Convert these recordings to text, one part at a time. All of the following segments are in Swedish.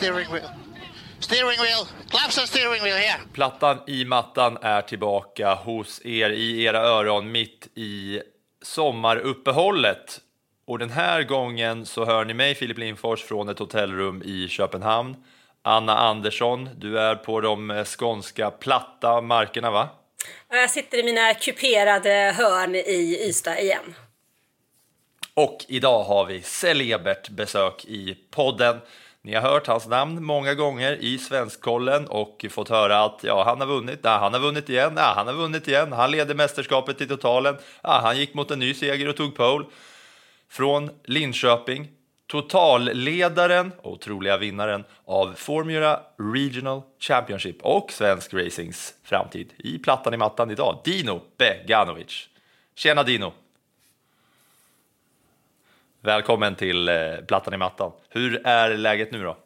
steering wheel. Steering wheel, claps and steering wheel here. Plattan i mattan är tillbaka hos er i era öron mitt i sommaruppehållet. Och den här gången så hör ni mig, Filip Lindfors, från ett hotellrum i Köpenhamn. Anna Andersson, du är på de eh, skånska platta markerna, va? Ja, Jag sitter i mina kuperade hörn i Ystad igen. Och idag har vi celebert besök i podden. Ni har hört hans namn många gånger i Svenskkollen och fått höra att ja, han har vunnit, ja, han har vunnit igen, ja, han har vunnit igen, han leder mästerskapet i totalen, ja, han gick mot en ny seger och tog pole. Från Linköping, totalledaren och otroliga vinnaren av Formula Regional Championship och svensk racings framtid i plattan i mattan idag, Dino Beganovic. Tjena Dino! Välkommen till eh, Plattan i mattan. Hur är läget nu då?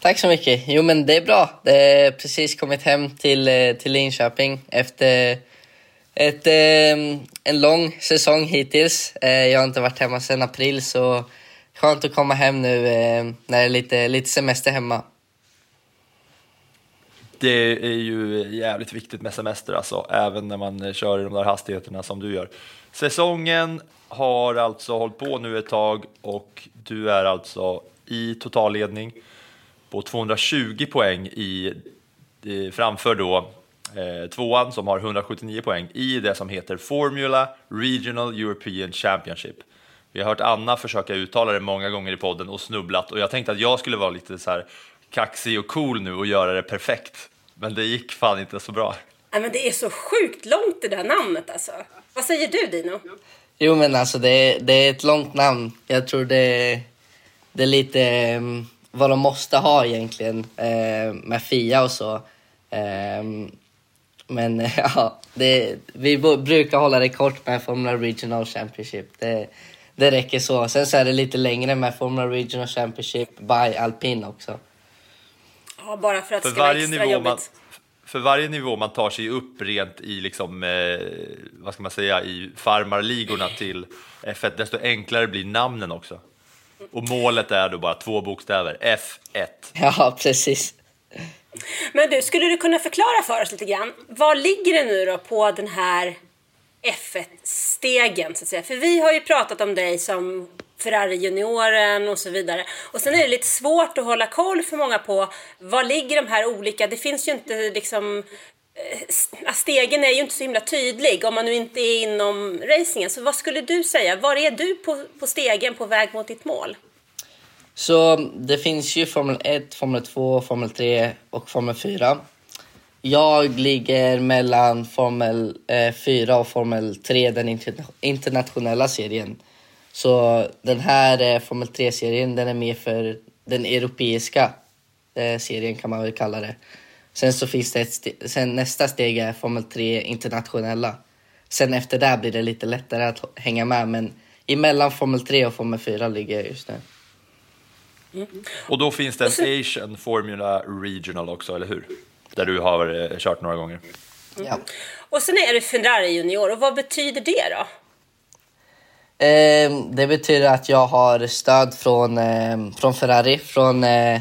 Tack så mycket. Jo, men det är bra. Det har precis kommit hem till, eh, till Linköping efter ett, eh, en lång säsong hittills. Jag har inte varit hemma sedan april, så skönt att komma hem nu när det är lite, lite semester hemma. Det är ju jävligt viktigt med semester alltså, även när man kör i de där hastigheterna som du gör. Säsongen har alltså hållit på nu ett tag och du är alltså i totalledning på 220 poäng i, i framför då eh, tvåan som har 179 poäng i det som heter Formula Regional European Championship. Vi har hört Anna försöka uttala det många gånger i podden och snubblat och jag tänkte att jag skulle vara lite så här kaxig och cool nu och göra det perfekt. Men det gick fan inte så bra. Nej, men det är så sjukt långt det där namnet alltså. Vad säger du Dino? Jo, men alltså det, är- det är ett långt namn. Jag tror det, det är lite eh, vad de måste ha egentligen eh, med Fia och så. Eh, men ja, det, vi brukar hålla det kort med Formula Regional Championship. Det, det räcker så. Sen så är det lite längre med Formula Regional Championship by Alpin också. Ja, bara för att det ska vara extra jobbigt. man, för varje nivå man tar sig upp rent i liksom, eh, vad ska man säga, i farmarligorna till F1, desto enklare blir namnen också. Och målet är då bara två bokstäver, F1. Ja, precis. Men du, skulle du kunna förklara för oss lite grann? Vad ligger det nu då på den här F1-stegen så att säga? För vi har ju pratat om dig som Ferrari-junioren och så vidare. Och sen är det lite svårt att hålla koll för många på var ligger de här olika... Det finns ju inte liksom... Eh, stegen är ju inte så himla tydlig om man nu inte är inom racingen. Så vad skulle du säga? Var är du på, på stegen på väg mot ditt mål? Så det finns ju Formel 1, Formel 2, Formel 3 och Formel 4. Jag ligger mellan Formel eh, 4 och Formel 3, den interna- internationella serien. Så den här eh, Formel 3-serien den är mer för den europeiska eh, serien kan man väl kalla det. Sen så finns det ett ste- sen nästa steg är Formel 3 internationella. Sen efter det blir det lite lättare att hänga med men emellan Formel 3 och Formel 4 ligger jag just nu. Och då finns det en Asian Formula Regional också, eller hur? Där du har eh, kört några gånger. Ja. Och sen är du Ferrari-junior. Och vad betyder det då? Eh, det betyder att jag har stöd från, eh, från Ferrari, från eh,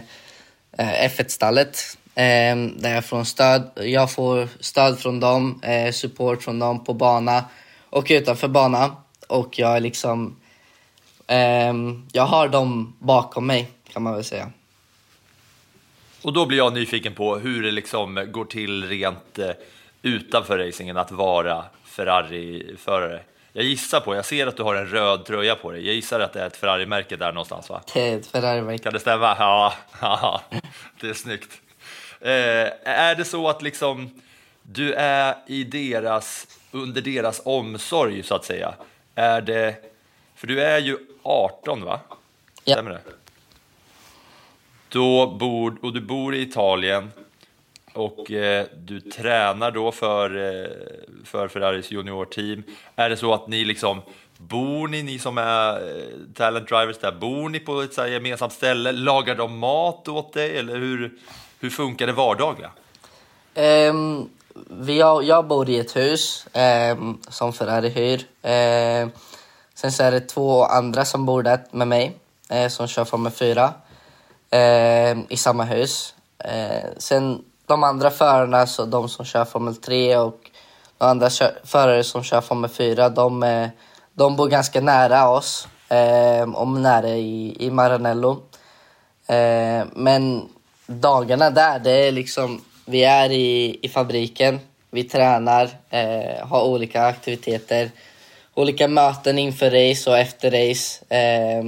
F1-stallet. Eh, där jag, får stöd, jag får stöd från dem, eh, support från dem på bana och utanför bana. Och jag är liksom... Ehm, jag har dem bakom mig, kan man väl säga. Och då blir jag nyfiken på hur det liksom går till rent eh, utanför racingen att vara Ferrari-förare. Jag gissar på, jag ser att du har en röd tröja på dig. Jag gissar att det är ett Ferrari-märke där någonstans va? Det är ett Ferrari-märke. Kan det stämma? Ja, ja det är snyggt. Eh, är det så att liksom du är i deras, under deras omsorg så att säga? Är det, för du är ju 18 va? Ja. Stämmer det? Då bor, och du bor i Italien och eh, du tränar då för, eh, för Ferraris juniorteam. Är det så att ni liksom, bor ni, ni som är eh, talent drivers där, bor ni på ett så här gemensamt ställe? Lagar de mat åt dig eller hur, hur funkar det vardagliga? Um, vi har, jag bor i ett hus um, som Ferrari hyr. Um, sen så är det två andra som bor där med mig eh, som kör Formel 4 i samma hus. Sen de andra förarna, så de som kör Formel 3 och de andra förare som kör Formel 4, de, de bor ganska nära oss. Eh, om nära i, i Maranello. Eh, men dagarna där, det är liksom, vi är i, i fabriken, vi tränar, eh, har olika aktiviteter, olika möten inför race och efter race. Eh,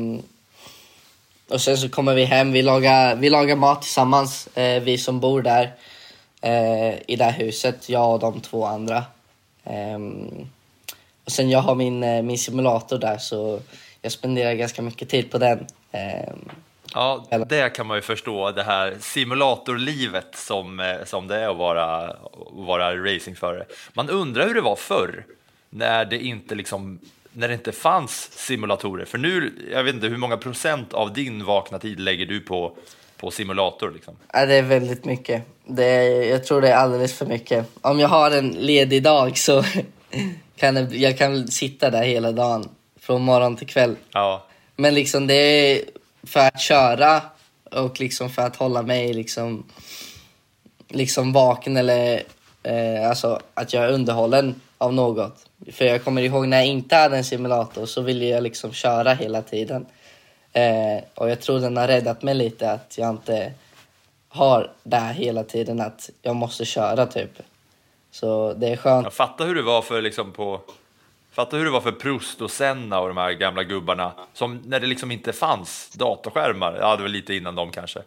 och sen så kommer vi hem, vi lagar, vi lagar mat tillsammans, eh, vi som bor där eh, i det här huset, jag och de två andra. Ehm, och sen jag har min, eh, min simulator där så jag spenderar ganska mycket tid på den. Ehm, Ja, det kan man ju förstå, det här simulatorlivet som, eh, som det är att vara, vara racingförare. Man undrar hur det var förr, när det inte liksom när det inte fanns simulatorer. För nu, jag vet inte, hur många procent av din vakna tid lägger du på, på simulator? Liksom? Ja, det är väldigt mycket. Det är, jag tror det är alldeles för mycket. Om jag har en ledig dag så kan jag, jag kan sitta där hela dagen. Från morgon till kväll. Ja, Men liksom det är för att köra och liksom för att hålla mig liksom, liksom vaken eller eh, alltså att jag är underhållen av något. För jag kommer ihåg när jag inte hade en simulator så ville jag liksom köra hela tiden. Eh, och jag tror den har räddat mig lite att jag inte har det här hela tiden att jag måste köra typ. Så det är skönt. jag fattar hur det var för liksom på Fatta hur det var för Proust och Senna och de här gamla gubbarna som när det liksom inte fanns datorskärmar, ja det var lite innan dem kanske.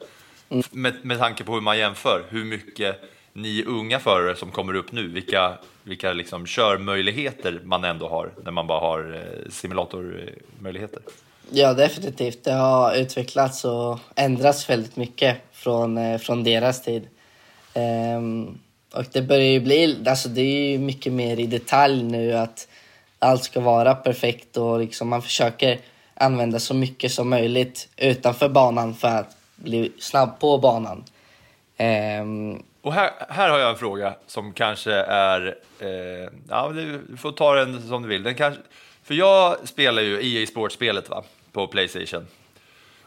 Med, med tanke på hur man jämför, hur mycket ni unga förare som kommer upp nu, vilka, vilka liksom körmöjligheter man ändå har när man bara har eh, simulatormöjligheter. Ja, definitivt. Det har utvecklats och ändrats väldigt mycket från, eh, från deras tid. Um, och det börjar ju bli, alltså det är ju mycket mer i detalj nu att allt ska vara perfekt och liksom man försöker använda så mycket som möjligt utanför banan för att bli snabb på banan. Um, Och här, här har jag en fråga som kanske är, eh, ja du får ta den som du vill. Den kanske, för jag spelar ju EA Sports-spelet va, på Playstation.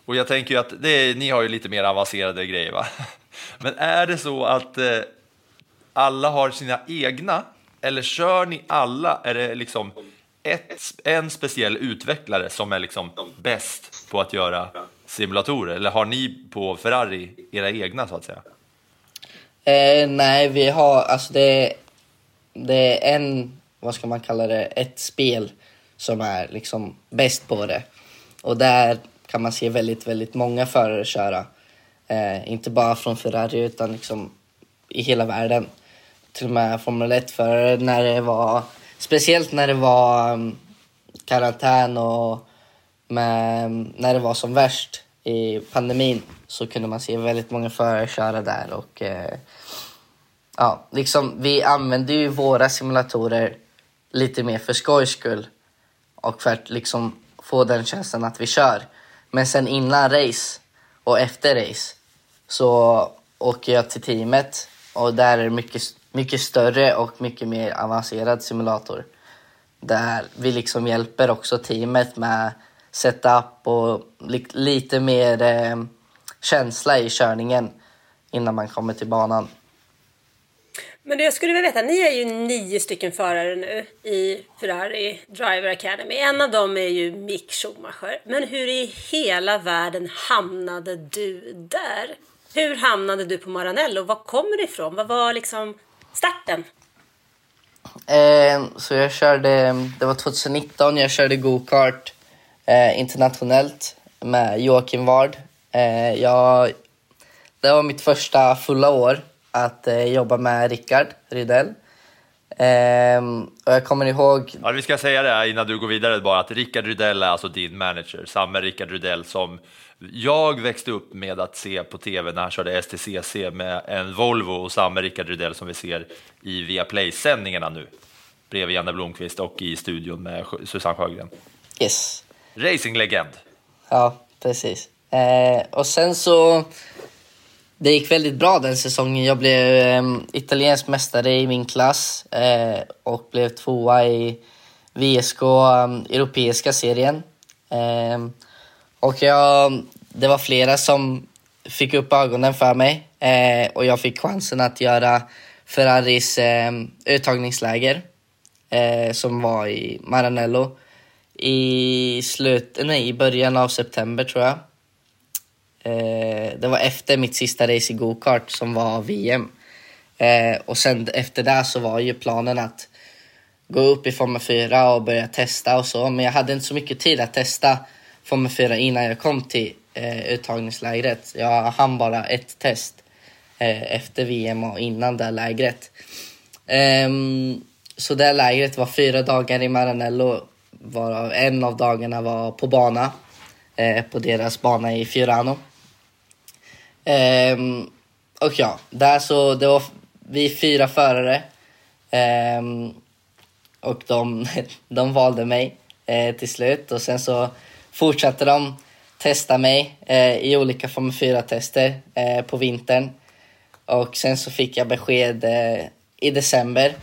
Och jag tänker ju att det, ni har ju lite mer avancerade grejer va. Men är det så att eh, alla har sina egna? Eller kör ni alla? Är det liksom ett, en speciell utvecklare som är liksom bäst på att göra simulatorer? Eller har ni på Ferrari era egna så att säga? Eh, nej, vi har, alltså det, det är en, vad ska man kalla det, ett spel som är liksom bäst på det. Och där kan man se väldigt, väldigt många förare köra. Eh, inte bara från Ferrari utan liksom i hela världen. Till och med Formel 1-förare när det var, speciellt när det var um, karantän och med, mm, när det var som värst i pandemin så kunde man se väldigt många förare köra där och eh, ja, liksom vi använder ju våra simulatorer lite mer för skojs skull och för att liksom få den känslan att vi kör. Men sen innan race och efter race så åker jag till teamet och där är det mycket, mycket större och mycket mer avancerad simulator. Där vi liksom hjälper också teamet med setup och li lite mer eh, känsla i körningen innan man kommer till banan. Men jag skulle vilja veta, ni är ju nio stycken förare nu i Ferrari Driver Academy. En av dem är ju Mick Schumacher. Men hur i hela världen hamnade du där? Hur hamnade du på Maranello? Var kommer du ifrån? Vad var liksom starten? Eh, så jag körde, det var 2019, jag körde go-kart eh, internationellt med Joakim Ward. Eh, jag, det var mitt första fulla år att eh, jobba med Rickard Rydell. Eh, och jag kommer ihåg... Ja, vi ska säga det innan du går vidare bara att Rickard Rydell är alltså din manager, samma Rickard Rydell som jag växte upp med att se på tv när han körde STCC med en Volvo och samma Rickard Rydell som vi ser i Viaplay-sändningarna nu bredvid Janne Blomqvist och i studion med Susanne Sjögren. Yes. Racinglegend. Ja, precis. Eh, och sen så... Det gick väldigt bra den säsongen. Jag blev eh, italiensk mästare i min klass eh, och blev tvåa i VSK eh, europeiska serien. Eh, och jag, det var flera som fick upp ögonen för mig eh, och jag fick chansen att göra Ferraris eh, uttagningsläger eh, som var i Maranello i, slut, nej, i början av september tror jag. Eh, det var efter mitt sista race i gokart som var VM. Eh, och sen efter det så var ju planen att gå upp i Formel 4 och börja testa och så. Men jag hade inte så mycket tid att testa Formel 4 innan jag kom till eh, uttagningslägret. Jag hann bara ett test eh, efter VM och innan det lägret. Ehm, så det lägret var fyra dagar i Maranello varav en av dagarna var på bana. Eh, på deras bana i Fiorano. Um, och ja, där så, det var vi fyra förare. Um, och de, de valde mig eh, till slut och sen så fortsatte de testa mig eh, i olika Formel 4-tester eh, på vintern. Och sen så fick jag besked eh, i december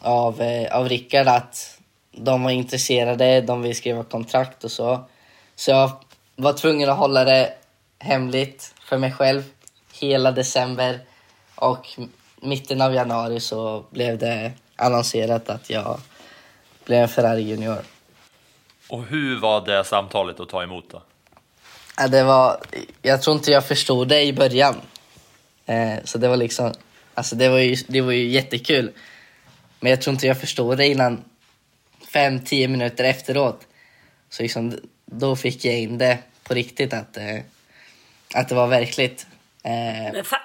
av, eh, av Rickard att de var intresserade, de ville skriva kontrakt och så. Så jag var tvungen att hålla det hemligt för mig själv hela december och mitten av januari så blev det annonserat att jag blev en Ferrari Junior. Och hur var det samtalet att ta emot då? Ja, det var, jag tror inte jag förstod det i början. Eh, så det var liksom, alltså det var, ju, det var ju jättekul. Men jag tror inte jag förstod det innan fem, tio minuter efteråt. Så liksom, då fick jag in det på riktigt att, eh, att det var verkligt. Eh, Men fa-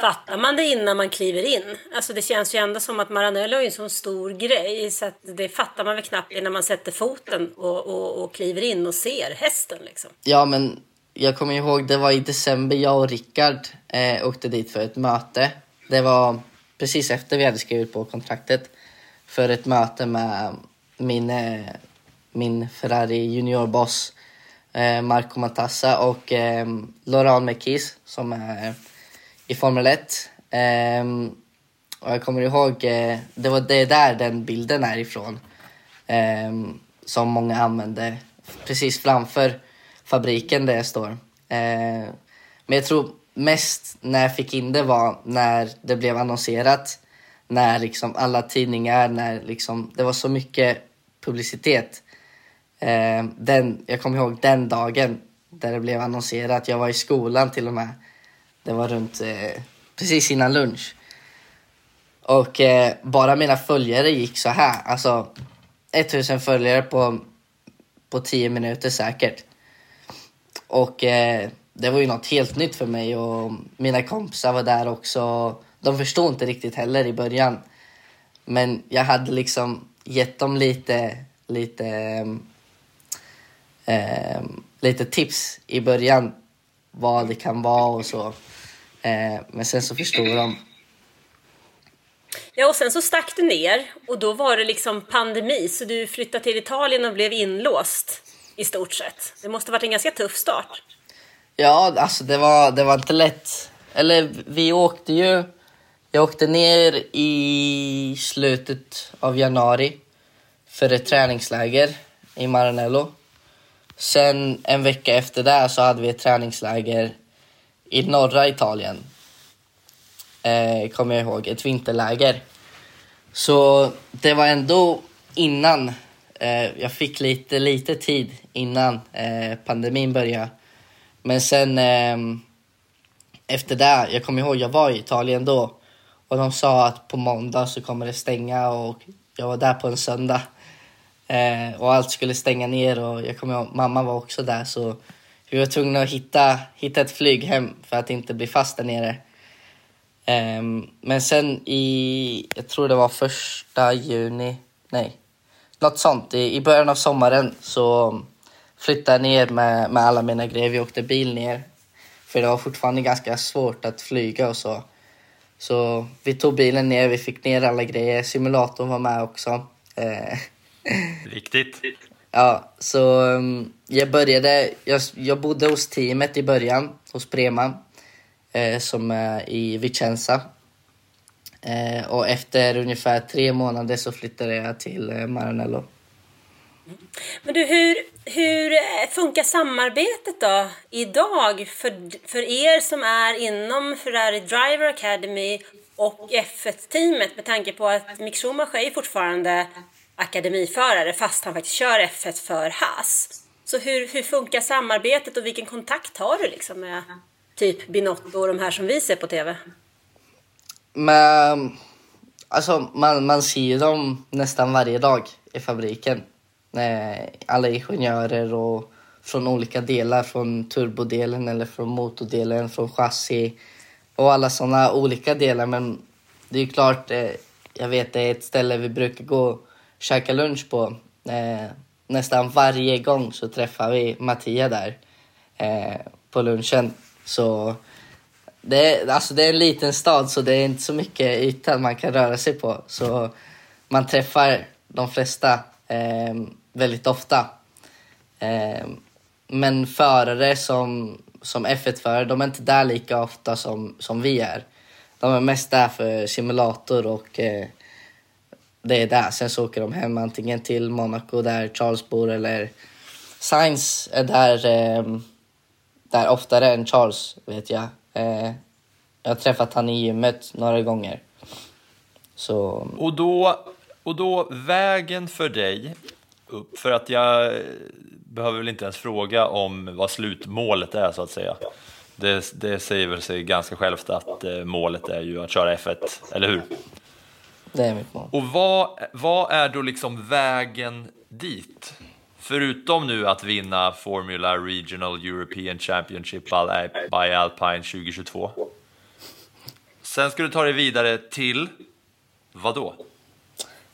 fattar man det innan man kliver in? Alltså det känns ju ändå som att Maranello är en sån stor grej så det fattar man väl knappt innan man sätter foten och, och, och kliver in och ser hästen liksom. Ja, men jag kommer ihåg, det var i december jag och Rickard eh, åkte dit för ett möte. Det var precis efter vi hade skrivit på kontraktet för ett möte med min, eh, min Ferrari juniorboss eh, Marco Matassa och eh, Laurent Mekis som är i Formel 1. Eh, och jag kommer ihåg, eh, det var det där den bilden är ifrån. Ehm, som många använde precis framför fabriken där jag står. Eh, men jag tror mest när jag fick in det var när det blev annonserat. När liksom alla tidningar, när liksom, det var så mycket publicitet. Eh, den, jag kommer ihåg den dagen där det blev annonserat. Jag var i skolan till och med. Det var runt eh, precis innan lunch. Och eh, bara mina följare gick så här. Alltså 1000 följare på, på 10 minuter säkert. Och eh, det var ju något helt nytt för mig och mina kompisar var där också. De förstod inte riktigt heller i början. Men jag hade liksom gett dem lite, lite, eh, lite tips i början vad det kan vara och så. Eh, men sen så förstod de. Ja, och sen så stack du ner och då var det liksom pandemi så du flyttade till Italien och blev inlåst i stort sett. Det måste varit en ganska tuff start. Ja, alltså det var, det var inte lätt. Eller vi åkte ju... Jag åkte ner i slutet av januari för ett träningsläger i Maranello. Sen en vecka efter det så hade vi ett träningsläger i norra Italien. Eh, kommer jag ihåg, ett vinterläger. Så det var ändå innan, eh, jag fick lite, lite tid innan eh, pandemin började. Men sen, eh, efter det, jag kommer ihåg jag var i Italien då och de sa att på måndag så kommer det stänga och jag var där på en söndag. Eh, och allt skulle stänga ner och jag kommer ihåg mamma var också där så vi var tvungna att hitta, hitta ett flyg hem för att inte bli fast där nere. Ehm, men sen i, jag tror det var första juni, nej, något sånt. I, i början av sommaren så flyttade jag ner med, med alla mina grejer. Vi åkte bil ner. För det var fortfarande ganska svårt att flyga och så. Så vi tog bilen ner, vi fick ner alla grejer. Simulatorn var med också. Eh, Viktigt. Ja, så um, jag började, jag, jag bodde hos teamet i början, hos Prema, eh, som är i Vicenza. Eh, och efter ungefär tre månader så flyttade jag till eh, Maranello. Men du, hur, hur eh, funkar samarbetet då idag för, för er som är inom Ferrari Driver Academy och F1-teamet med tanke på att Mick Schumacher är fortfarande akademiförare fast han faktiskt kör F1 för Haas. Så hur, hur funkar samarbetet och vilken kontakt har du liksom med typ Binotto och de här som vi ser på TV? Men alltså, man, man ser ju dem nästan varje dag i fabriken. Alla ingenjörer och från olika delar, från turbodelen eller från motordelen, från chassi och alla sådana olika delar. Men det är ju klart, eh, jag vet det är ett ställe vi brukar gå käka lunch på. Eh, nästan varje gång så träffar vi Mattia där eh, på lunchen. Så det är, alltså det är en liten stad så det är inte så mycket yta man kan röra sig på. Så man träffar de flesta eh, väldigt ofta. Eh, men förare som, som F1-förare, de är inte där lika ofta som, som vi är. De är mest där för simulator och eh, det är där. Sen så åker de hem antingen till Monaco där Charles bor eller Sainz är där, eh, där oftare än Charles vet jag. Eh, jag har träffat han i gymmet några gånger. Så Och då, och då vägen för dig upp, för att jag behöver väl inte ens fråga om vad slutmålet är så att säga. Det, det säger väl sig ganska självt att eh, målet är ju att köra F1, eller hur? Det är mitt mål. Och vad, vad är då liksom vägen dit? Förutom nu att vinna Formula Regional European Championship by Alpine 2022. Sen ska du ta dig vidare till vad då?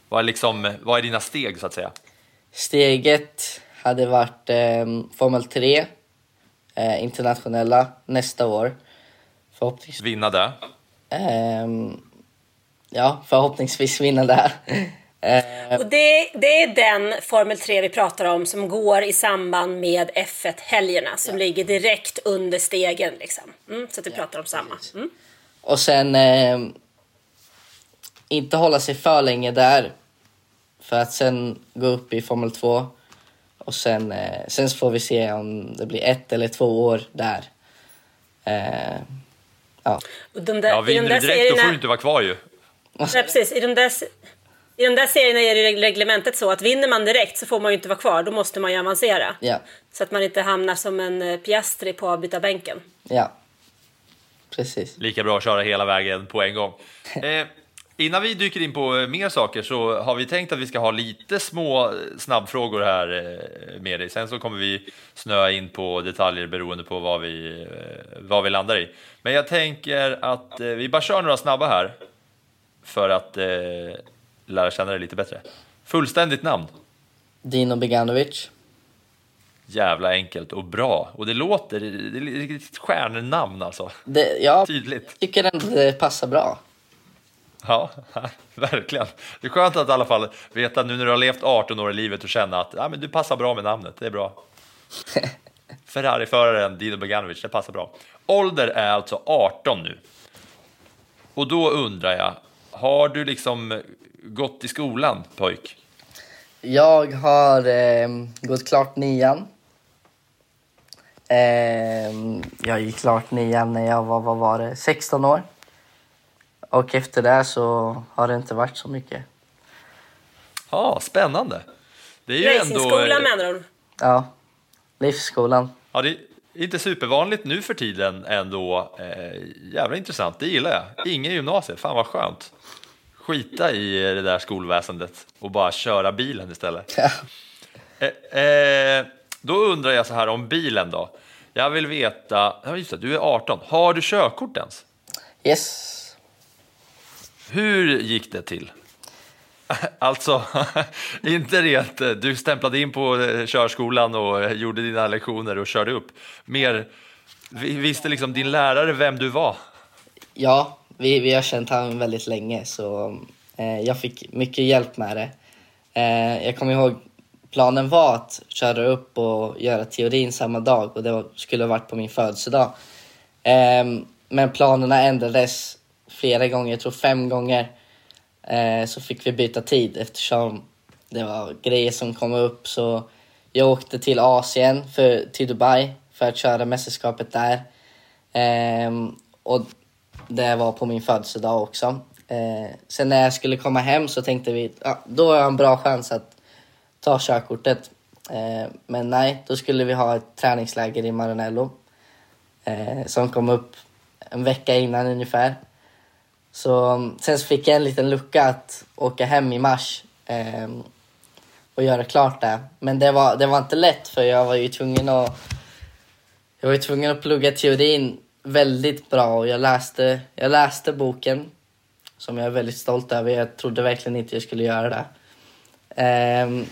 Vad är, liksom, vad är dina steg så att säga? Steget hade varit eh, Formel 3, eh, internationella, nästa år. Förhoppningsvis, Vinna det. ehm, ja, förhoppningsvis vinna där. Eh, Och det, det är den Formel 3 vi pratar om som går i samband med F1-helgerna som ligger direkt under stegen. Liksom. Mm, så att vi pratar om samma. Mm. och sen eh, inte hålla sig för länge där. För att sen gå upp i Formel 2. Och sen, eh, sen får vi se om det blir ett eller två år där. Eh, ja. Och de där, Ja, vinner du direkt då får serierna- du inte vara kvar ju. Nej, precis. I de, där, I de där serierna är det reglementet så att vinner man direkt så får man ju inte vara kvar. Då måste man ju avancera. Ja. Så att man inte hamnar som en eh, Piastri på avbytarbänken. Ja. Precis. Lika bra att köra hela vägen på en gång. Eh, innan vi dyker in på eh, mer saker så har vi tänkt att vi ska ha lite små eh, snabbfrågor här med dig. Sen så kommer vi snöa in på detaljer beroende på vad vi, vad vi landar i. Men jag tänker att vi bara kör några snabba här för att eh, lära känna dig lite bättre. Fullständigt namn. Dino Beganovic. Jävla enkelt och bra. Och det låter, det är ett stjärnnamn alltså. Det, jag Tydligt. tycker ändå det passar bra. Ja, verkligen. Det är skönt att i alla fall veta nu när du har levt 18 år i livet och känna att ja, men du passar bra med namnet. Det är bra. Ferrari-föraren Dino Beganovic, det passar bra. Ålder är alltså 18 nu. Och då undrar jag, har du liksom gått i skolan pojk? Jag har eh, gått klart nian. Eh, jag gick klart nian när jag var, vad var det, 16 år. Och efter det så har det inte varit så mycket. Ja, spännande. Det är ju ändå... Racingskolan med andra ord. Ja, livsskolan. Ja, det, inte supervanligt nu för tiden ändå. Eh, jävla intressant, det gillar jag. Ingen gymnasiet, fan vad skönt. Skita i det där skolväsendet och bara köra bilen istället. Eh, eh, då undrar jag så här om bilen då. Jag vill veta, ja just det, du är 18, har du körkort ens? Yes. Hur gick det till? Alltså, inte rent, eh, du stämplade in på eh, körskolan och eh, gjorde dina lektioner och körde upp. Mer, visste liksom din lärare vem du var? Ja, vi, vi har känt honom väldigt länge så eh, jag fick mycket hjälp med det. Eh, jag kommer ihåg planen var att köra upp och göra teorin samma dag och det skulle ha varit på min födelsedag. Eh, men planerna ändrades flera gånger, jag tror fem gånger. Eh, så fick vi byta tid eftersom det var grejer som kom upp. Så jag åkte till Asien, för, till Dubai, för att köra mästerskapet där. Eh, och det var på min födelsedag också. Eh, sen när jag skulle komma hem så tänkte vi ja, då har jag en bra chans att ta körkortet. Eh, men nej, då skulle vi ha ett träningsläger i Maranello eh, som kom upp en vecka innan ungefär. Så um, sen så fick jag en liten lucka att åka hem i mars eh, och göra klart det. Men det var, det var inte lätt för jag var ju tvungen att jag var ju tvungen att plugga teorin väldigt bra och jag läste, jag läste boken som jag är väldigt stolt över. Jag trodde verkligen inte jag skulle göra det. Eh,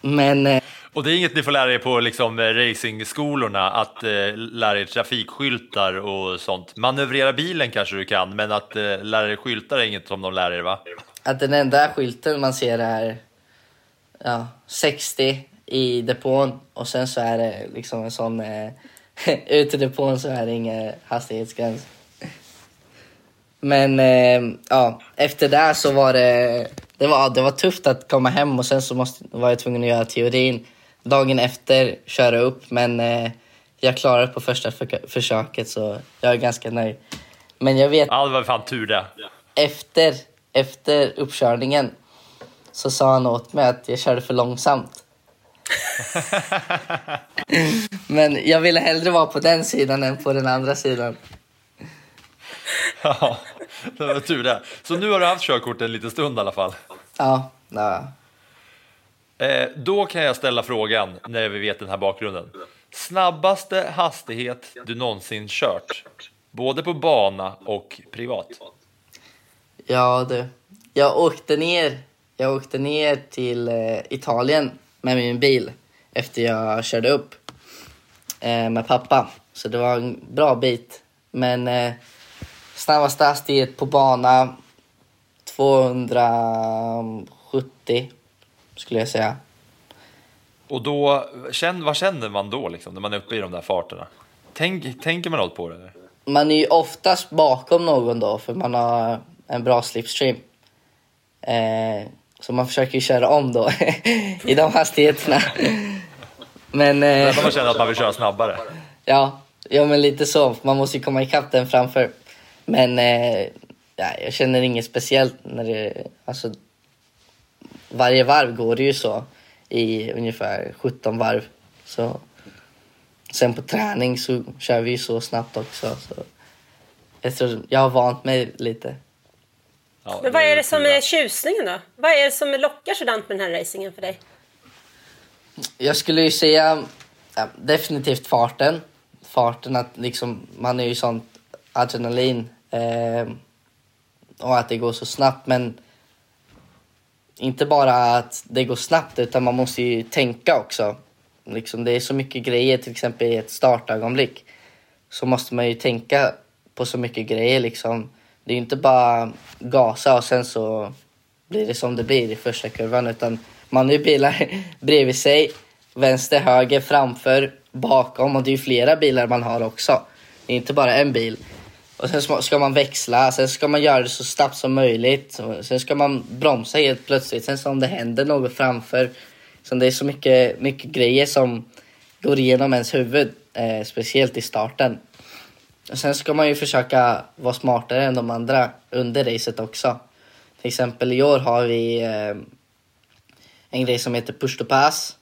men eh, och det är inget ni får lära er på liksom, eh, racingskolorna, att eh, lära er trafikskyltar och sånt. Manövrera bilen kanske du kan, men att eh, lära er skyltar är inget som de lär er va? att den enda skylten man ser är ja, 60 i depån och sen så är det liksom en sån... Eh, ut i depån så är det ingen hastighetsgräns. Men eh, ja, efter det så var det, det var, det var tufft att komma hem och sen så måste, var jag tvungen att göra teorin dagen efter, köra upp. Men eh, jag klarade på första för, försöket så jag är ganska nöjd. Men jag vet Ja, det var fan tur det. efter, efter uppkörningen så sa han åt mig att jag körde för långsamt. Men jag ville hellre vara på den sidan än på den andra sidan. Ja, det var tur det. Så nu har du haft körkort en liten stund i alla fall. Ja, ja. Eh, då kan jag ställa frågan när vi vet den här bakgrunden. Snabbaste hastighet du någonsin kört? Både på bana och privat. ja du. Jag åkte ner, jag åkte ner till eh, Italien med min bil efter jag körde upp eh, med pappa. Så det var en bra bit. Men eh, snabbaste hastighet på bana 270 skulle jag säga. Och då, vad känner man då liksom, när man är uppe i de där farterna? Tänk, tänker man något på det? Eller? Man är ju oftast bakom någon då för man har en bra slipstream. Eh, så man försöker ju köra om då i de hastigheterna. Men eh, man känner att man vill köra snabbare. ja, ja, men lite så. Man måste ju komma ikapp den framför. Men eh, ja, jag känner inget speciellt när det... Alltså, varje varv går det ju så i ungefär 17 varv. Så, sen på träning så kör vi ju så snabbt också. Så jag, tror, jag har vant mig lite. Ja, Men vad är det som är tjusningen då? Vad är det som lockar sådant med den här racingen för dig? Jag skulle ju säga ja, definitivt farten. Farten att liksom, man är ju sånt adrenalin. Eh, och att det går så snabbt. Men inte bara att det går snabbt utan man måste ju tänka också. Liksom, det är så mycket grejer, till exempel i ett startögonblick. Så måste man ju tänka på så mycket grejer liksom. Det är ju inte bara gasa och sen så blir det som det blir i första kurvan. Utan man har ju bilar bredvid sig, vänster, höger, framför, bakom och det är ju flera bilar man har också. Det är inte bara en bil. Och sen ska- man växla, sen ska man göra det så snabbt som möjligt. Sen ska man bromsa helt plötsligt, sen så om det händer något framför. Så det är så mycket, mycket grejer som går igenom ens huvud, eh, speciellt i starten. Och sen ska man ju försöka vara smartare än de andra under racet också. Till exempel i år har vi eh, en grej som heter push to pass.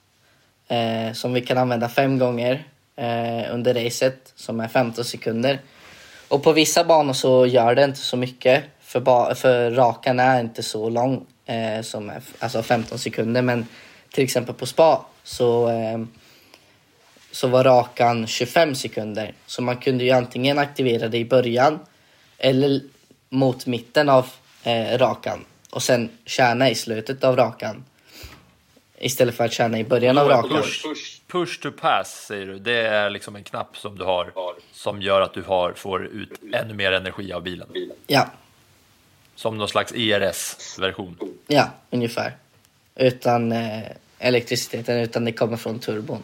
Eh, som vi kan använda fem gånger eh, under racet som är 15 sekunder. Och på vissa banor så gör det inte så mycket för, för rakan är inte så lång eh, som är, alltså 15 sekunder. Men till exempel på spa så, eh, så var rakan 25 sekunder. Så man kunde ju antingen aktivera det i början eller mot mitten av eh, rakan och sen kärna i slutet av rakan. Istället för att kärna i början av rakan. Push, push to pass säger du. Det är liksom en knapp som du har som gör att du har, får ut ännu mer energi av bilen. Ja, Som någon slags ERS-version. ja, ungefär. Utan eh, elektriciteten, utan det kommer från turbon.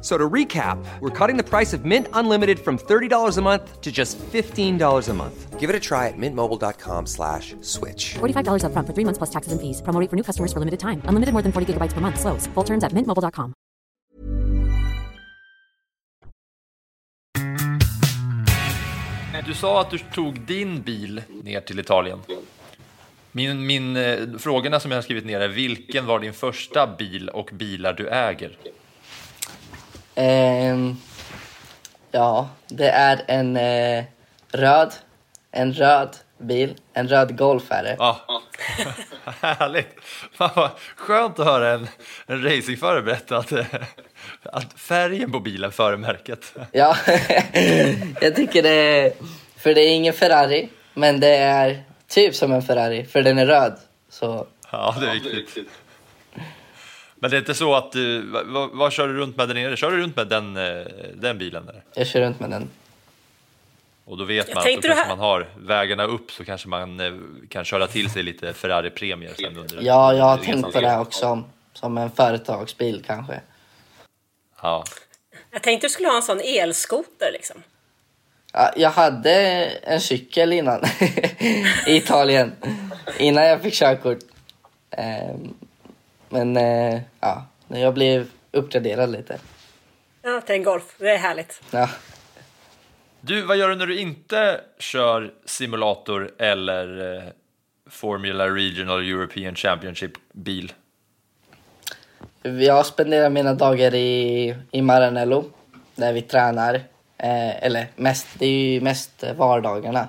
So to recap, we're cutting the price of Mint Unlimited from $30 a month to just $15 a month. Give it a try at mintmobile.com slash switch. $45 upfront for three months plus taxes and fees. Promo rate for new customers for limited time. Unlimited more than 40 gigabytes per month. Slows. Full terms at mintmobile.com. Du sa att du tog din bil ner till Italien. Min, min eh, frågorna som jag har skrivit ner är vilken var din första bil och bilar du äger? Ehm, ja, det är en eh, röd, en röd bil, en röd Golf är det. Ja, härligt. Fan vad skönt att höra en, en racingförare berätta att, eh, att färgen på bilen före märket. Ja, jag tycker det för det är ingen Ferrari, men det är typ som en Ferrari, för den är röd. Så Ja, det är viktigt. Men det är inte så att du, vad, vad, kör du runt med där nere? Kör du runt med den, eh, den bilen där? jag kör runt med den. Och då vet man att då kanske man har vägarna upp så kanske man eh, kan köra till sig lite Ferrari-premier sen under Ja, jag har tänkt på det också, som en företagsbil kanske. Ja. Jag tänkte du skulle ha en sån elskoter liksom. Ja, jag hade en cykel innan i Italien, innan jag fick körkort. Men eh, ja, när jag blev uppgraderad lite. Ja, till en Golf. Det är härligt. Ja. Du, vad gör du när du inte kör simulator eller eh, Formula Regional European Championship bil? Jag spenderar mina dagar i, i Maranello där vi tränar. Eh, eller mest, det är ju mest vardagarna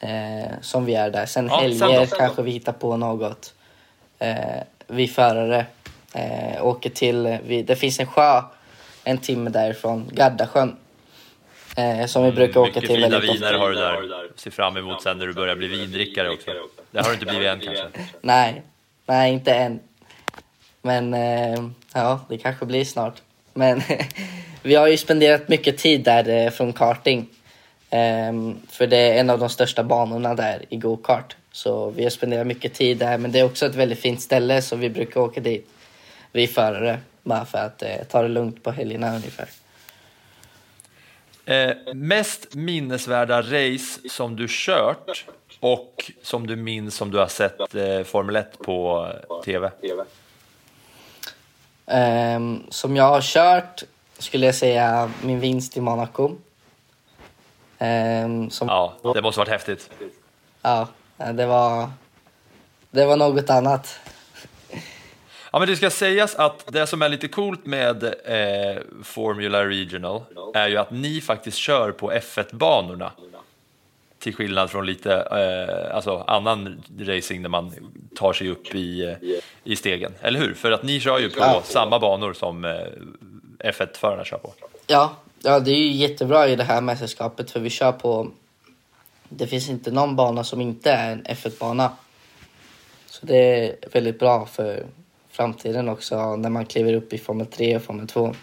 eh, som vi är där. Sen Ja, helger sen då, sen då? kanske vi hittar på något. Eh, vi förare eh, åker till, vi, det finns en sjö en timme därifrån, Gardasjön. Eh, som vi brukar åka Mm, Mycket till fina väldigt viner ofta. har du där. Se fram emot sen när du börjar bli vindrickare också. Det har du inte blivit än kanske. Nej, nej inte än. Men eh, ja, det kanske blir snart. Men vi har ju spenderat mycket tid där eh, från karting. Ehm, för det är en av de största banorna där i go-kart. Så vi har spenderat mycket tid där. Men det är också ett väldigt fint ställe så vi brukar åka dit. Vi förare. Bara för att eh, ta det lugnt på helgerna ungefär. Eh, mest minnesvärda race som du kört och som du minns som du har sett eh, Formel 1 på eh, TV? Ehm, som jag har kört skulle jag säga min vinst i Monaco. Ehm, som Ja, det måste varit häftigt. Ja, det var, det var något annat. Ja, men det ska sägas att det som är lite coolt med eh, Formula Regional är ju att ni faktiskt kör på F1-banorna. Till skillnad från lite eh, alltså annan racing när man tar sig upp i, eh, i stegen. Eller hur? För att ni kör ju på Ja. samma banor som eh, F1-förarna kör på. Ja, ja, det är ju jättebra i det här mästerskapet för vi kör på... Det finns inte någon bana som inte är en F1-bana. Så det är väldigt bra för framtiden också när man kliver upp i Formel 3 och Formel 2.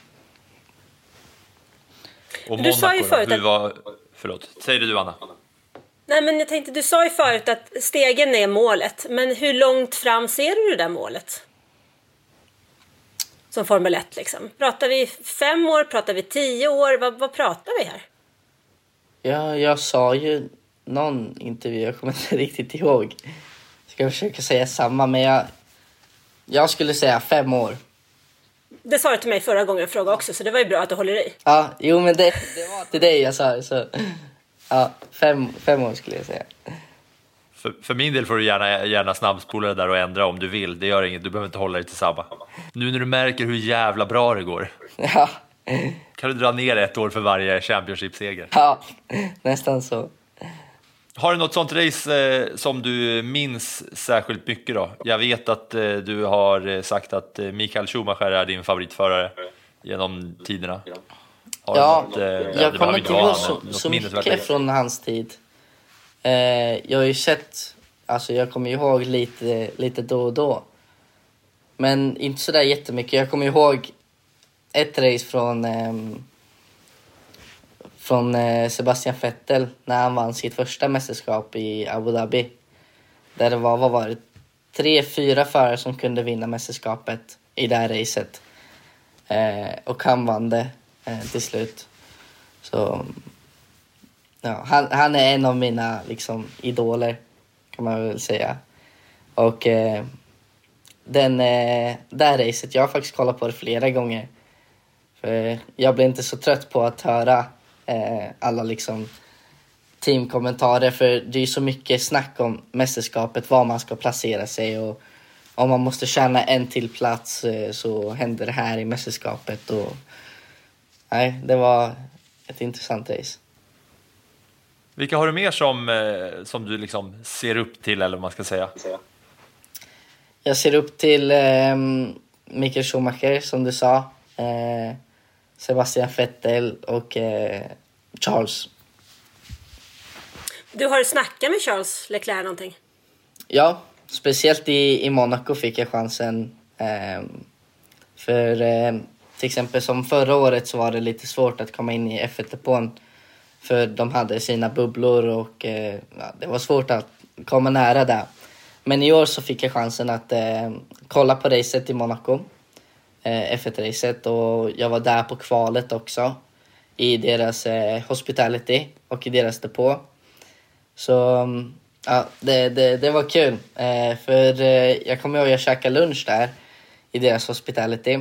Och Du sa ju förut att- var... Förlåt, säger du Anna? Nej, men jag tänkte, du sa ju förut att stegen är målet. Men hur långt fram ser du det där målet? Som Formel 1 liksom. Pratar vi fem år? Pratar vi tio år? Vad, vad pratar vi här? Ja, jag sa ju någon intervju, jag kommer inte riktigt ihåg. ska försöka säga samma, men jag, jag skulle säga fem år. Det sa du till mig förra gången jag frågade också, så det var ju bra att du håller i. Ja, jo men det, det var till dig jag sa det. Så, ja, fem, fem år skulle jag säga. För, för min del får du gärna, gärna snabbspola det där och ändra om du vill. Det gör inget, du behöver inte hålla dig till samma. Nu när du märker hur jävla bra det går, Ja, kan du dra ner ett år för varje Championship-seger. ja nästan så. Har du något sånt race eh, som du minns särskilt mycket då? Jag vet att eh, du har eh, sagt att eh, Mikael Schumacher är din favoritförare genom tiderna. Har Ja, något, eh, jag kommer inte ihåg så, så mycket från hans tid. Eh, jag har ju sett, alltså jag kommer ihåg lite, lite då och då. Men inte sådär jättemycket. Jag kommer ihåg ett race från, ehm, från eh, Sebastian Vettel när han vann sitt första mästerskap i Abu Dhabi. Där det var, vad var det, tre, fyra förare som kunde vinna mästerskapet i det här racet. Eh, och han vann det eh, till slut. Så ja, han, han är en av mina liksom, idoler, kan man väl säga. Och eh, den, eh, det här racet, jag har faktiskt kollat på det flera gånger. För jag blir inte så trött på att höra eh, alla liksom teamkommentarer för det är ju så mycket snack om mästerskapet, var man ska placera sig och om man måste tjäna en till plats eh, så händer det här i mästerskapet. Och, nej, det var ett intressant race. Vilka har du mer som, eh, som du liksom ser upp till, eller vad man ska säga? Jag ser upp till eh, Mikael Schumacher, som du sa. Sebastian Vettel och eh, Charles. Du har snackat med Charles Leclerc någonting? Ja, speciellt i, i Monaco fick jag chansen. Eh, för eh, till exempel som förra året så var det lite svårt att komma in i F1-depån. För de hade sina bubblor och eh, det var svårt att komma nära där. Men i år så fick jag chansen att eh, kolla på racet i Monaco. Eh, F1-racet och jag var där på kvalet också. I deras eh, hospitality och i deras depå. Så mm, ja, det, det, det var kul. Eh, för eh, jag kommer ihåg att jag käkade lunch där i deras hospitality.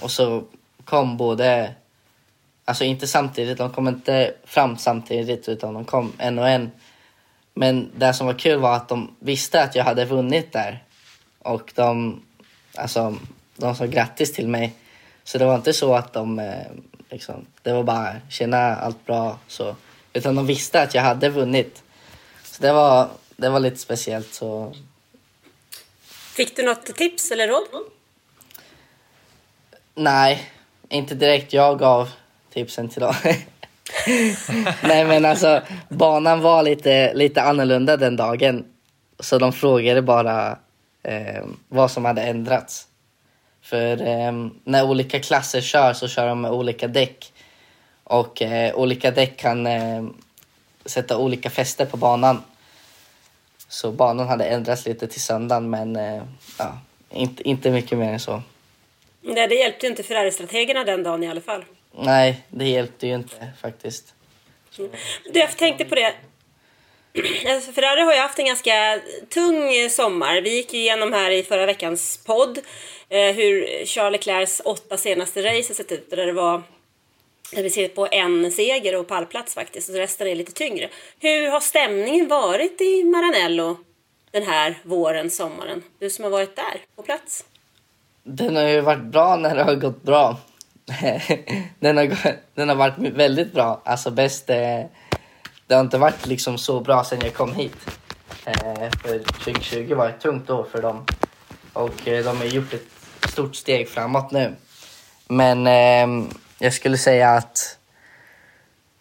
Och så kom både, alltså inte samtidigt, de kom inte fram samtidigt utan de kom en och en. Men det som var kul var att de visste att jag hade vunnit där. Och de, alltså, de sa grattis till mig. Så det var inte så att de, eh, liksom, det var bara tjena allt bra så. Utan de visste att jag hade vunnit. Så det var, det var lite speciellt. Så Fick du något tips eller råd? Nej, inte direkt jag gav tipsen till dem. Nej men alltså, banan var lite, lite annorlunda den dagen. Så de frågade bara eh, vad som hade ändrats. För eh, när olika klasser kör så kör de med olika däck. Och eh, olika däck kan eh, sätta olika fäste på banan. Så banan hade ändrats lite till söndagen men eh, ja, inte, inte mycket mer än så. Nej, det hjälpte ju inte Ferrari-strategerna den dagen i alla fall. Nej, det hjälpte ju inte faktiskt. Du, jag tänkte på det. Alltså, Ferrari har ju haft en ganska tung eh, sommar. Vi gick igenom här i förra veckans podd eh, hur Charles Leclercs åtta senaste race har sett ut. Där det var där vi ser på en seger och pallplats faktiskt. Och resten är lite tyngre. Hur har stämningen varit i Maranello den här våren, sommaren? Du som har varit där på plats. Den har ju varit bra när det har gått bra. den, har, den har varit väldigt bra. Alltså bäst... Eh, det har inte varit liksom så bra sen jag kom hit. Eh, för 2020 var ett tungt år för dem. Och eh, de har gjort ett stort steg framåt nu. Men eh, jag skulle säga att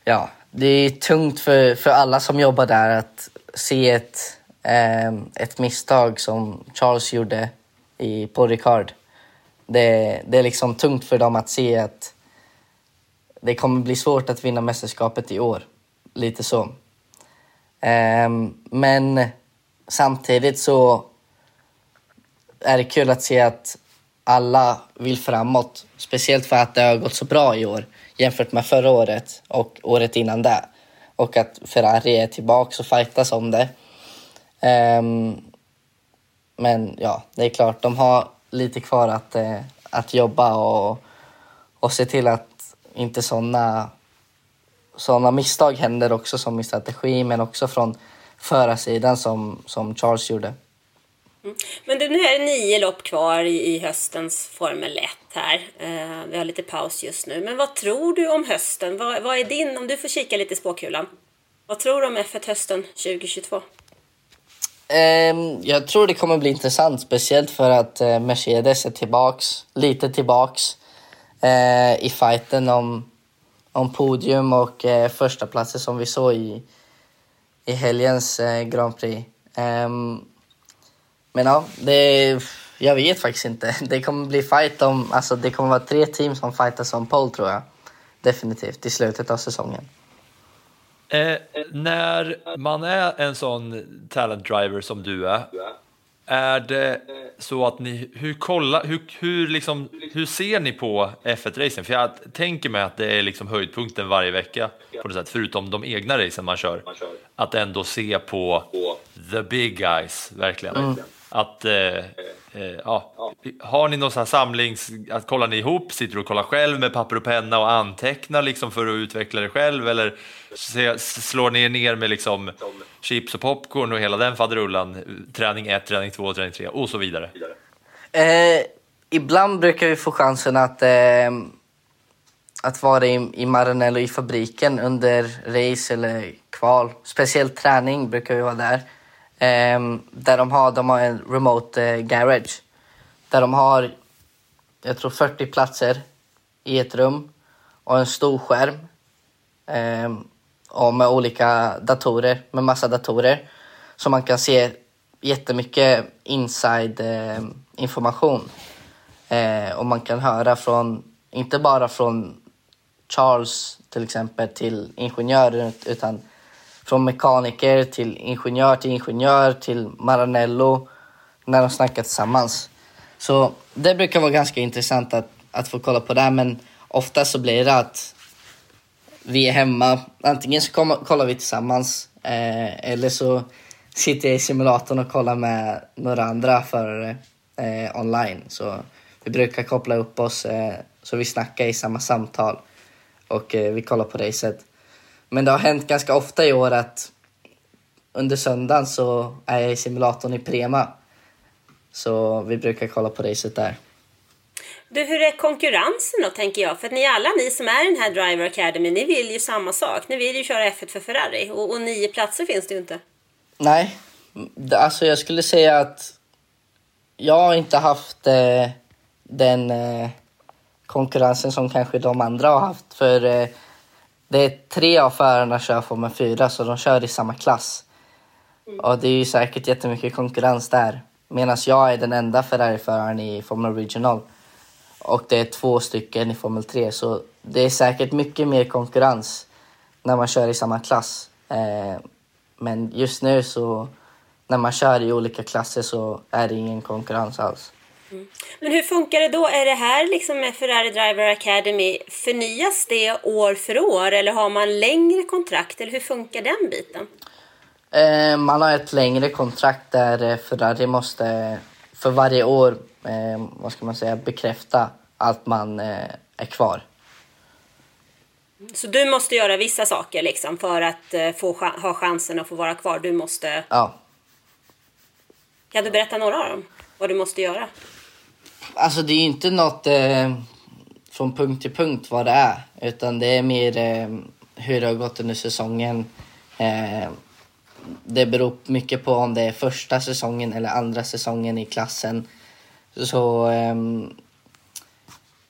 ja, det är tungt för, för alla som jobbar där att se ett, eh, ett misstag som Charles gjorde i, på Ricard. Det, det är liksom tungt för dem att se att det kommer bli svårt att vinna mästerskapet i år. Lite så. Ehm, men samtidigt så är det kul att se att alla vill framåt. Speciellt för att det har gått så bra i år jämfört med förra året och året innan det. Och att Ferrari är tillbaka och fightas om det. Ehm, men ja, det är klart, de har lite kvar att, eh, att jobba och, och se till att inte sådana såna misstag händer också som i strategi men också från förarsidan som, som Charles gjorde. Men du, nu är det nio lopp kvar i, i höstens Formel 1 här. Eh, vi har lite paus just nu. Men vad tror du om hösten? Vad, vad är din, om du får kika lite i spåkulan. Vad tror du om F1 hösten 2022? Ehm, jag tror det kommer bli intressant, speciellt för att eh, Mercedes är tillbaks, lite tillbaks eh, i fighten om, om podium och eh, första platser som vi såg i, i helgens eh, Grand Prix. Um, men ja, det, jag vet faktiskt inte. Det kommer bli fight om, alltså det kommer vara tre team som fightas om pole tror jag. Definitivt, i slutet av säsongen. Eh, när man är en sån talent driver som du är, är det så att ni, hur, kolla, hur, hur, liksom, hur ser ni på F1-racen? För jag tänker mig att det är liksom höjdpunkten varje vecka på något sätt, förutom de egna racen man kör. Att ändå se på the big guys, verkligen. Att, eh, eh, ja. Har ni någon sån här samlings, att kollar ni ihop, sitter du och kollar själv med papper och penna och antecknar liksom för att utveckla det själv eller slår ni er ner med liksom chips och popcorn och hela den faderullan, träning 1, träning 2, träning 3 och så vidare? Eh, ibland brukar vi få chansen att, eh, att vara i, i Maranello i fabriken under race eller kval. Speciellt träning brukar vi vara där. Eh, där de har, de har en remote eh, garage. Där de har, jag tror 40 platser i ett rum och en stor skärm. Eh, och med olika datorer, med massa datorer. Så man kan se jättemycket inside eh, information. Eh, och man kan höra från, inte bara från Charles till exempel till ingenjörer utan från mekaniker till ingenjör till ingenjör till Maranello när de snackar tillsammans. Så det brukar vara ganska intressant att, att få kolla på det men ofta så blir det att vi är hemma. Antingen så kommer, kollar vi tillsammans eh, eller så sitter jag i simulatorn och kollar med några andra förare eh, online. Så vi brukar koppla upp oss eh, så vi snackar i samma samtal och eh, vi kollar på racet. Men det har hänt ganska ofta i år att under söndagen så är jag i simulatorn i Prema. Så vi brukar kolla på racet där. Du, hur är konkurrensen då, tänker jag? För att ni alla ni som är i den här Driver Academy, ni vill ju samma sak. Ni vill ju köra F1 för Ferrari och, och nio platser finns det ju inte. Nej, alltså jag skulle säga att jag har inte haft eh, den eh, konkurrensen som kanske de andra har haft. För eh, det är tre av förarna kör Formel 4 så de kör i samma klass. Och det är ju säkert jättemycket konkurrens där. Medan jag är den enda Ferrari-föraren i Formel Regional. Och det är två stycken i Formel 3 så det är säkert mycket mer konkurrens när man kör i samma klass. Eh, men just nu så när man kör i olika klasser så är det ingen konkurrens alls. Men hur funkar det då? Är det här liksom med Ferrari Driver Academy, förnyas det år för år eller har man längre kontrakt eller hur funkar den biten? Eh, man har ett längre kontrakt där eh, Ferrari måste för varje år eh, vad ska man säga, bekräfta att man eh, är kvar. Så du måste göra vissa saker liksom för att eh, få cha- ha chansen att få vara kvar. Du måste... Ja. Kan du berätta några av dem? Vad du måste göra? Alltså det är ju inte något eh, från punkt till punkt vad det är. Utan det är mer eh, hur det har gått under säsongen. Eh, det beror mycket på om det är första säsongen eller andra säsongen i klassen. Så ehm,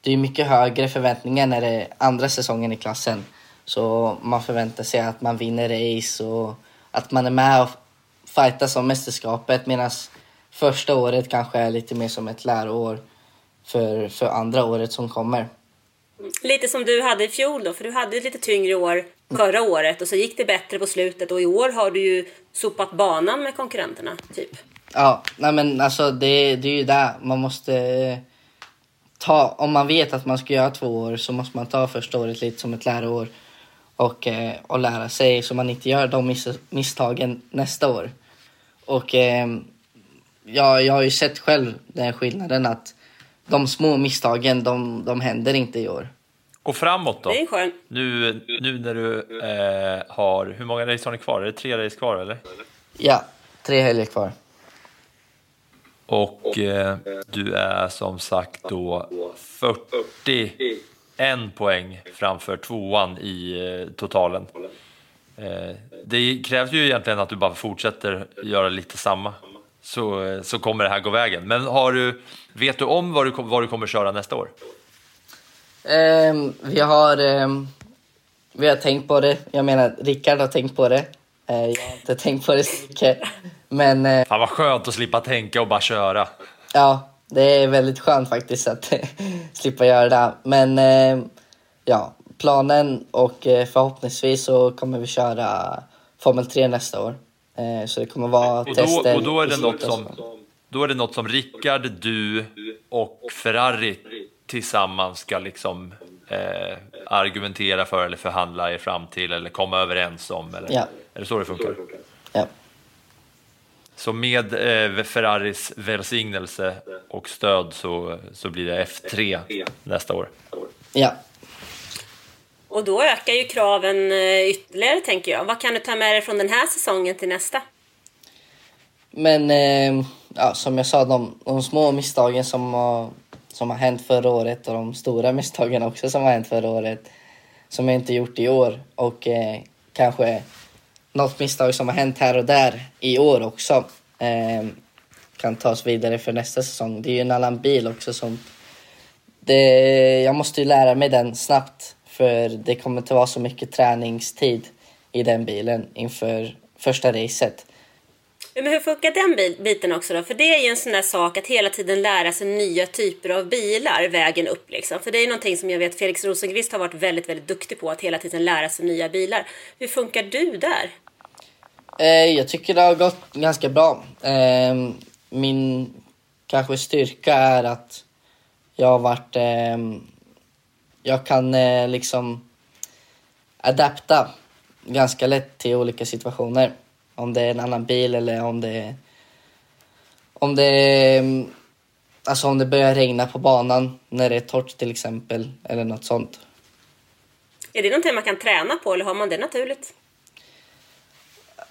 det är mycket högre förväntningar när det är andra säsongen i klassen. Så man förväntar sig att man vinner race och att man är med och fightas om mästerskapet medan första året kanske är lite mer som ett läroår för, för andra året som kommer. Lite som du hade i fjol då, för du hade ett lite tyngre år förra året och så gick det bättre på slutet och i år har du ju sopat banan med konkurrenterna, typ. Ja, nej men alltså det, det är ju där man måste eh, ta, om man vet att man ska göra två år så måste man ta första året lite som ett läroår och, eh, och lära sig så man inte gör de miss, misstagen nästa år. Och eh, jag, jag har ju sett själv den skillnaden att de små misstagen, de, de händer inte i år. Och framåt då? Det är skön. Nu, nu när du eh, har, hur många race har ni kvar? Är det tre race kvar eller? Ja, tre helger kvar. Och eh, du är som sagt då 41 poäng framför tvåan i eh, totalen. Eh, det krävs ju egentligen att du bara fortsätter göra lite samma, så, så kommer det här gå vägen. Men har du, vet du om vad du, vad du kommer köra nästa år? Ehm, vi, har, ehm, vi har tänkt på det. Jag menar, Rickard har tänkt på det. Eh, jag har inte tänkt på det så mycket. Men eh, Fan vad skönt att slippa tänka och bara köra. ja, det är väldigt skönt faktiskt att slippa göra det. Men eh, ja, planen och eh, förhoppningsvis så kommer vi köra Formel 3 nästa år. Eh, så det kommer vara Och då, tester. och då är det något som, då är det något som Rickard, du och Ferrari tillsammans ska liksom eh, argumentera för eller förhandla er fram till eller komma överens om? Eller? Ja. Är det så det funkar? Ja. Så med eh, Ferraris välsignelse och stöd så, så blir det F3 nästa år. ja. Och då ökar ju kraven eh, ytterligare tänker jag. Vad kan du ta med dig från den här säsongen till nästa? Men eh, ja, som jag sa, de, de små misstagen som har, som har hänt förra året och de stora misstagen också som har hänt förra året som jag inte gjort i år och eh, kanske något misstag som har hänt här och där i år också eh, kan tas vidare för nästa säsong. Det är ju en annan bil också som det, jag måste ju lära mig den snabbt för det kommer inte vara så mycket träningstid i den bilen inför första racet. Men hur funkar den biten också då? För det är ju en sån där sak att hela tiden lära sig nya typer av bilar vägen upp liksom. För det är någonting som jag vet Felix Rosenqvist har varit väldigt, väldigt duktig på att hela tiden lära sig nya bilar. Hur funkar du där? Eh, jag tycker det har gått ganska bra. Eh, min kanske styrka är att jag har varit... Eh, jag kan eh, liksom adapta ganska lätt till olika situationer. Om det är en annan bil eller om det om det alltså om det börjar regna på banan när det är torrt till exempel eller något sånt. Är det någonting man kan träna på eller har man det naturligt?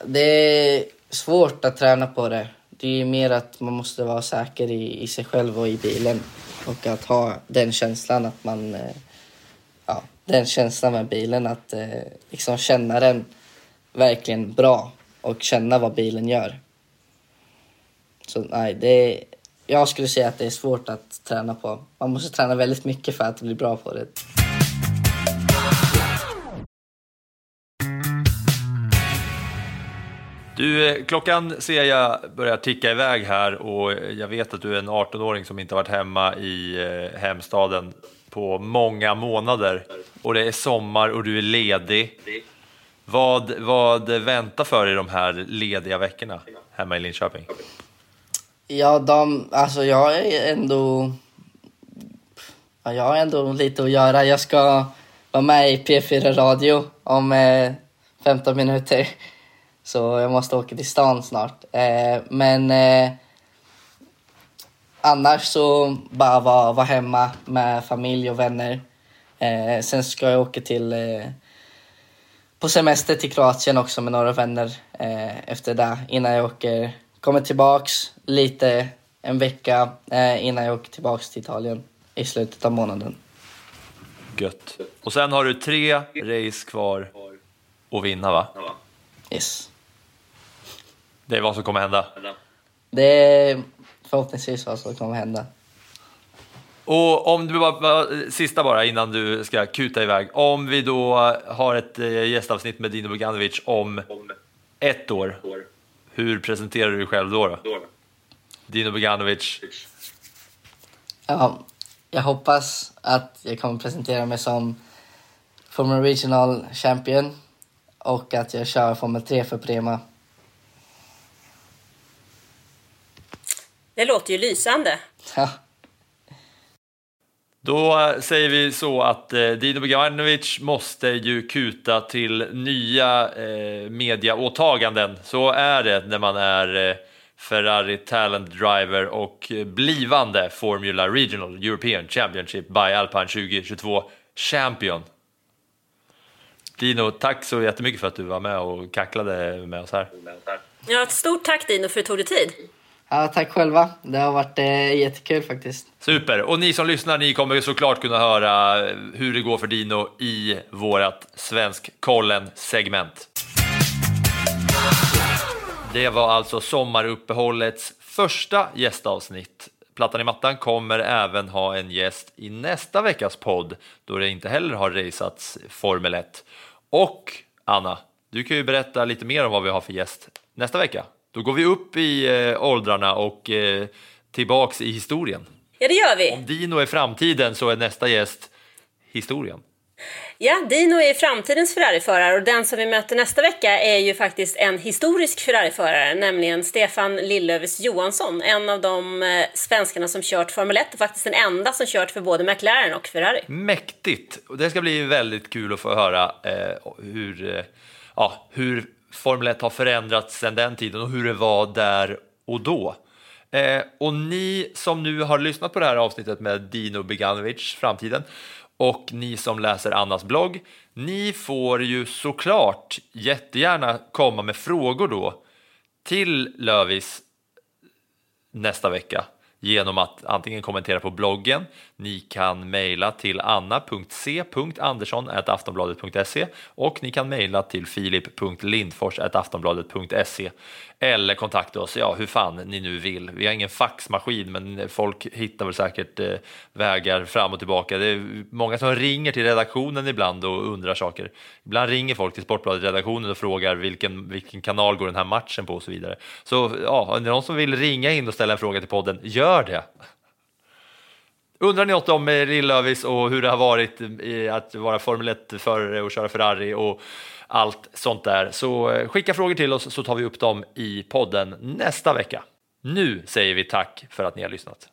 Det är svårt att träna på det. Det är ju mer att man måste vara säker i, i sig själv och i bilen. Och att ha den känslan att man den känslan med bilen att eh, liksom känna den verkligen bra och känna vad bilen gör. Så nej, det är, jag skulle säga att det är svårt att träna på. Man måste träna väldigt mycket för att bli bra på det. Du, eh, klockan ser jag börjar ticka iväg här och eh, jag vet att du är en 18-åring som inte varit hemma i eh, hemstaden på många månader. Och det är sommar och du är ledig. Vad, vad väntar för dig de här lediga veckorna hemma i Linköping? Ja, de, alltså jag är ändå... Ja, jag har ändå lite att göra. Jag ska vara med i P4 Radio om eh, 15 minuter. Så jag måste åka till stan snart. Eh, men eh, annars så bara vara, vara hemma med familj och vänner. Eh, sen ska jag åka till eh, på semester till Kroatien också med några vänner eh, efter det innan jag åker, kommer tillbaks lite en vecka eh, innan jag åker tillbaks till Italien i slutet av månaden. Gött. Och sen har du tre race kvar att vinna va? Yes. Det är vad som kommer hända. Det förhoppningsvis vad som kommer hända. Och om du bara, sista bara innan du ska kuta iväg. Om vi då har ett eh, gästavsnitt med Dino Boganovic om ett år. Hur presenterar du dig själv då? då? Dino Boganovic. Ja, jag hoppas att jag kommer presentera mig som Formel Regional Champion och att jag kör Formel 3 för Prema. Det låter ju lysande. Ja, Då säger vi så att eh, Dino Boganovic måste ju kuta till nya eh, mediaåtaganden. Så är det när man är eh, Ferrari Talent Driver och blivande Formula Regional European Championship by Alpine 2022 Champion. Dino, tack så jättemycket för att du var med och kacklade med oss här. Ja, ett stort tack Dino för att du tog dig tid. Ja, tack själva. Det har varit eh, jättekul faktiskt. Super! Och ni som lyssnar, ni kommer såklart kunna höra hur det går för Dino i vårat Svenskkollen-segment. Det var alltså sommaruppehållets första gästavsnitt. Plattan i mattan kommer även ha en gäst i nästa veckas podd då det inte heller har raceats Formel 1. Och Anna, du kan ju berätta lite mer om vad vi har för gäst nästa vecka. Då går vi upp i eh, åldrarna och eh, tillbaks i historien. Ja, det gör vi. Om Dino är framtiden så är nästa gäst historien. Ja, Dino är framtidens Ferrariförare och den som vi möter nästa vecka är ju faktiskt en historisk Ferrariförare, nämligen Stefan Lillövs Johansson, en av de eh, svenskarna som kört Formel 1 och faktiskt den enda som kört för både McLaren och Ferrari. Mäktigt! Och det ska bli väldigt kul att få höra eh, hur, eh, ja, hur Formel 1 har förändrats sedan den tiden och hur det var där och då. Eh, och ni som nu har lyssnat på det här avsnittet med Dino Beganovic, Framtiden, och ni som läser Annas blogg, ni får ju såklart jättegärna komma med frågor då till Lövis nästa vecka genom att antingen kommentera på bloggen, ni kan mejla till anna.c.andersson.aftonbladet.se och ni kan mejla till filip.lindfors.aftonbladet.se eller kontakta oss, ja hur fan ni nu vill. Vi har ingen faxmaskin men folk hittar väl säkert eh, vägar fram och tillbaka. Det är många som ringer till redaktionen ibland och undrar saker. Ibland ringer folk till Sportbladet-redaktionen och frågar vilken, vilken kanal går den här matchen på och så vidare. Så ja, om det är någon som vill ringa in och ställa en fråga till podden, gör Gör det! Undrar ni något om Lill-Lövis och hur det har varit i att vara Formel 1-förare och köra Ferrari och allt sånt där så eh, skicka frågor till oss så tar vi upp dem i podden nästa vecka. Nu säger vi tack för att ni har lyssnat.